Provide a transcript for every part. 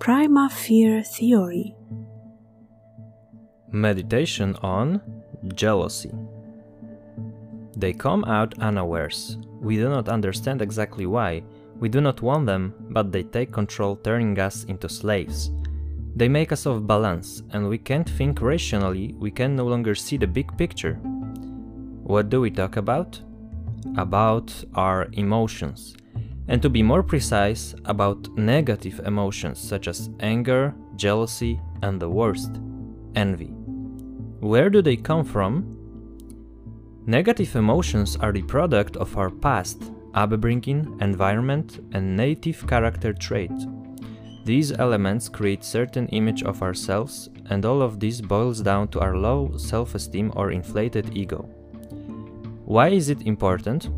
Prima Fear Theory Meditation on jealousy. They come out unawares. We do not understand exactly why. We do not want them, but they take control, turning us into slaves. They make us off balance, and we can't think rationally, we can no longer see the big picture. What do we talk about? About our emotions. And to be more precise, about negative emotions such as anger, jealousy, and the worst, envy. Where do they come from? Negative emotions are the product of our past, upbringing, environment, and native character trait. These elements create certain image of ourselves, and all of this boils down to our low self-esteem or inflated ego. Why is it important?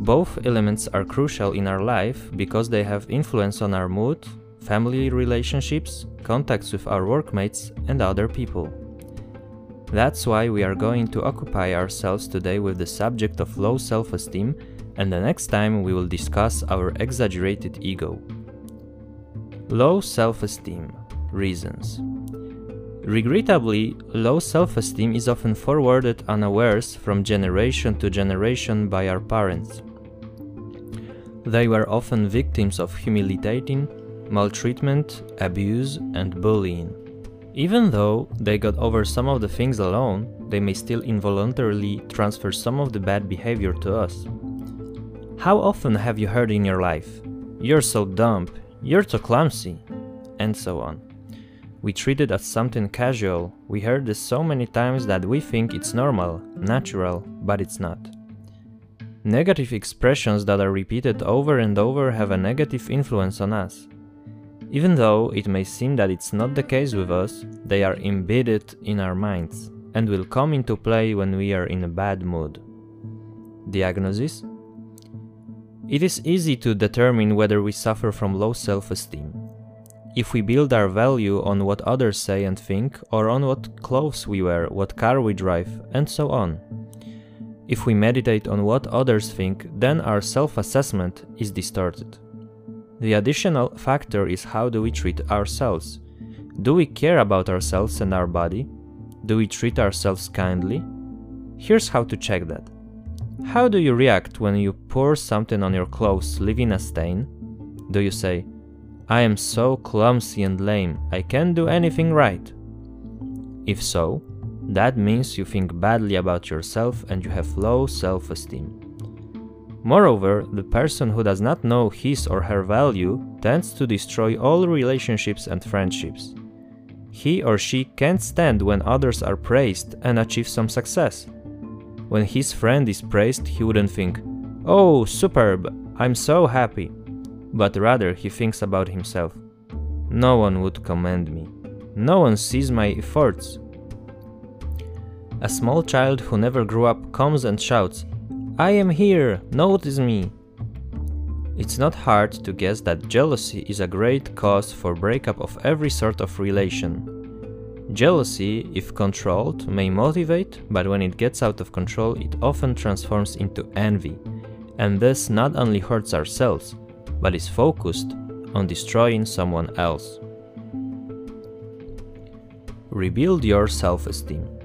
Both elements are crucial in our life because they have influence on our mood, family relationships, contacts with our workmates, and other people. That's why we are going to occupy ourselves today with the subject of low self esteem, and the next time we will discuss our exaggerated ego. Low self esteem Reasons Regrettably, low self esteem is often forwarded unawares from generation to generation by our parents. They were often victims of humiliating, maltreatment, abuse, and bullying. Even though they got over some of the things alone, they may still involuntarily transfer some of the bad behavior to us. How often have you heard in your life, You're so dumb, you're too clumsy, and so on? We treat it as something casual, we heard this so many times that we think it's normal, natural, but it's not. Negative expressions that are repeated over and over have a negative influence on us. Even though it may seem that it's not the case with us, they are embedded in our minds and will come into play when we are in a bad mood. Diagnosis It is easy to determine whether we suffer from low self esteem. If we build our value on what others say and think, or on what clothes we wear, what car we drive, and so on. If we meditate on what others think, then our self assessment is distorted. The additional factor is how do we treat ourselves? Do we care about ourselves and our body? Do we treat ourselves kindly? Here's how to check that. How do you react when you pour something on your clothes, leaving a stain? Do you say, I am so clumsy and lame, I can't do anything right? If so, that means you think badly about yourself and you have low self esteem. Moreover, the person who does not know his or her value tends to destroy all relationships and friendships. He or she can't stand when others are praised and achieve some success. When his friend is praised, he wouldn't think, Oh, superb, I'm so happy but rather he thinks about himself. No one would commend me. No one sees my efforts. A small child who never grew up comes and shouts, I am here, notice me. It's not hard to guess that jealousy is a great cause for breakup of every sort of relation. Jealousy, if controlled, may motivate, but when it gets out of control, it often transforms into envy. And this not only hurts ourselves, but is focused on destroying someone else. Rebuild your self esteem.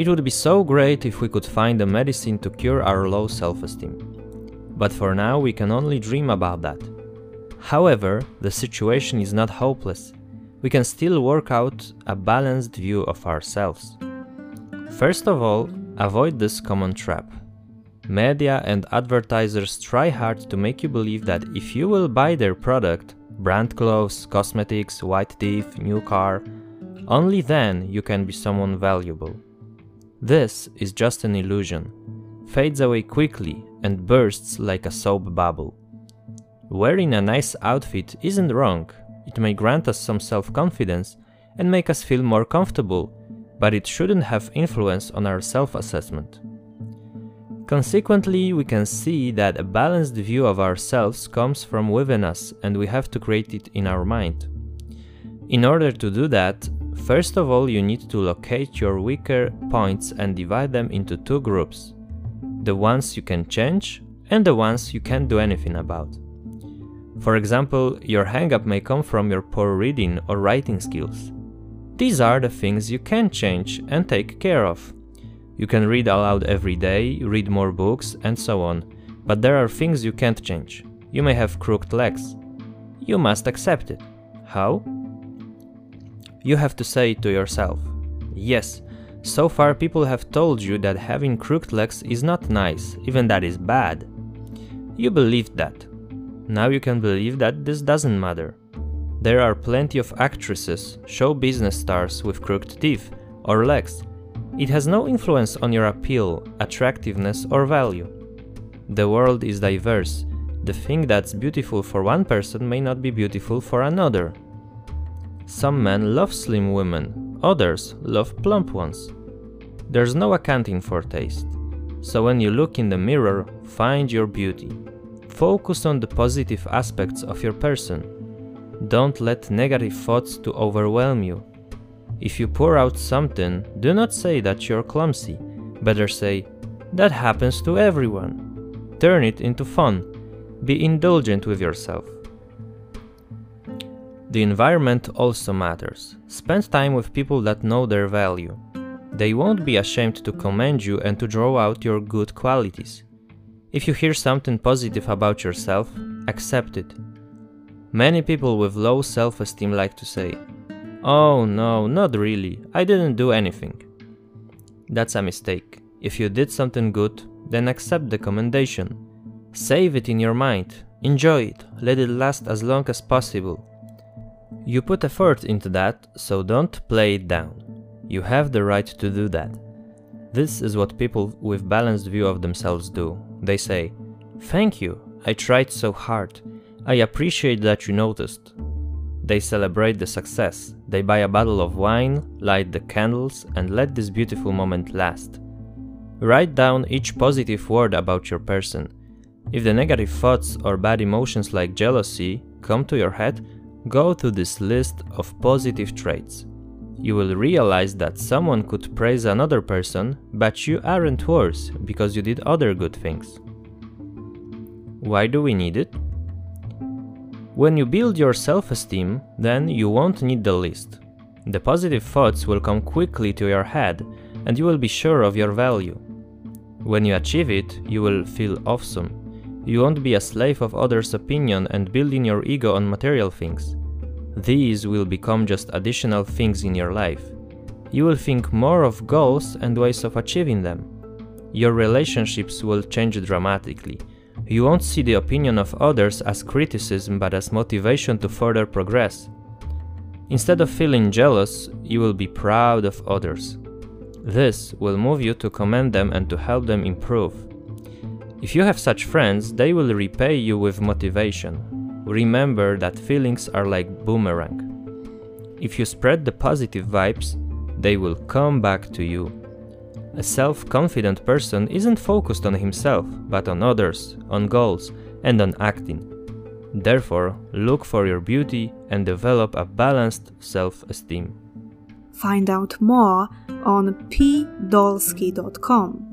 It would be so great if we could find a medicine to cure our low self esteem. But for now, we can only dream about that. However, the situation is not hopeless. We can still work out a balanced view of ourselves. First of all, avoid this common trap Media and advertisers try hard to make you believe that if you will buy their product, brand clothes, cosmetics, white teeth, new car, only then you can be someone valuable. This is just an illusion, fades away quickly and bursts like a soap bubble. Wearing a nice outfit isn't wrong, it may grant us some self confidence and make us feel more comfortable, but it shouldn't have influence on our self assessment. Consequently, we can see that a balanced view of ourselves comes from within us and we have to create it in our mind. In order to do that, first of all you need to locate your weaker points and divide them into two groups. The ones you can change and the ones you can't do anything about. For example, your hangup may come from your poor reading or writing skills. These are the things you can change and take care of. You can read aloud every day, read more books, and so on, but there are things you can't change. You may have crooked legs. You must accept it. How? You have to say to yourself. Yes, so far people have told you that having crooked legs is not nice, even that is bad. You believed that. Now you can believe that this doesn't matter. There are plenty of actresses, show business stars with crooked teeth or legs. It has no influence on your appeal, attractiveness, or value. The world is diverse. The thing that's beautiful for one person may not be beautiful for another. Some men love slim women, others love plump ones. There's no accounting for taste. So when you look in the mirror, find your beauty. Focus on the positive aspects of your person. Don't let negative thoughts to overwhelm you. If you pour out something, do not say that you're clumsy. Better say, that happens to everyone. Turn it into fun. Be indulgent with yourself. The environment also matters. Spend time with people that know their value. They won't be ashamed to commend you and to draw out your good qualities. If you hear something positive about yourself, accept it. Many people with low self esteem like to say, Oh no, not really, I didn't do anything. That's a mistake. If you did something good, then accept the commendation. Save it in your mind, enjoy it, let it last as long as possible. You put effort into that, so don't play it down. You have the right to do that. This is what people with balanced view of themselves do. They say, "Thank you. I tried so hard. I appreciate that you noticed." They celebrate the success. They buy a bottle of wine, light the candles, and let this beautiful moment last. Write down each positive word about your person. If the negative thoughts or bad emotions like jealousy come to your head, Go to this list of positive traits. You will realize that someone could praise another person, but you aren't worse because you did other good things. Why do we need it? When you build your self esteem, then you won't need the list. The positive thoughts will come quickly to your head and you will be sure of your value. When you achieve it, you will feel awesome you won't be a slave of others' opinion and building your ego on material things. These will become just additional things in your life. You will think more of goals and ways of achieving them. Your relationships will change dramatically. You won't see the opinion of others as criticism but as motivation to further progress. Instead of feeling jealous, you will be proud of others. This will move you to commend them and to help them improve. If you have such friends, they will repay you with motivation. Remember that feelings are like boomerang. If you spread the positive vibes, they will come back to you. A self confident person isn't focused on himself, but on others, on goals, and on acting. Therefore, look for your beauty and develop a balanced self esteem. Find out more on pdolsky.com.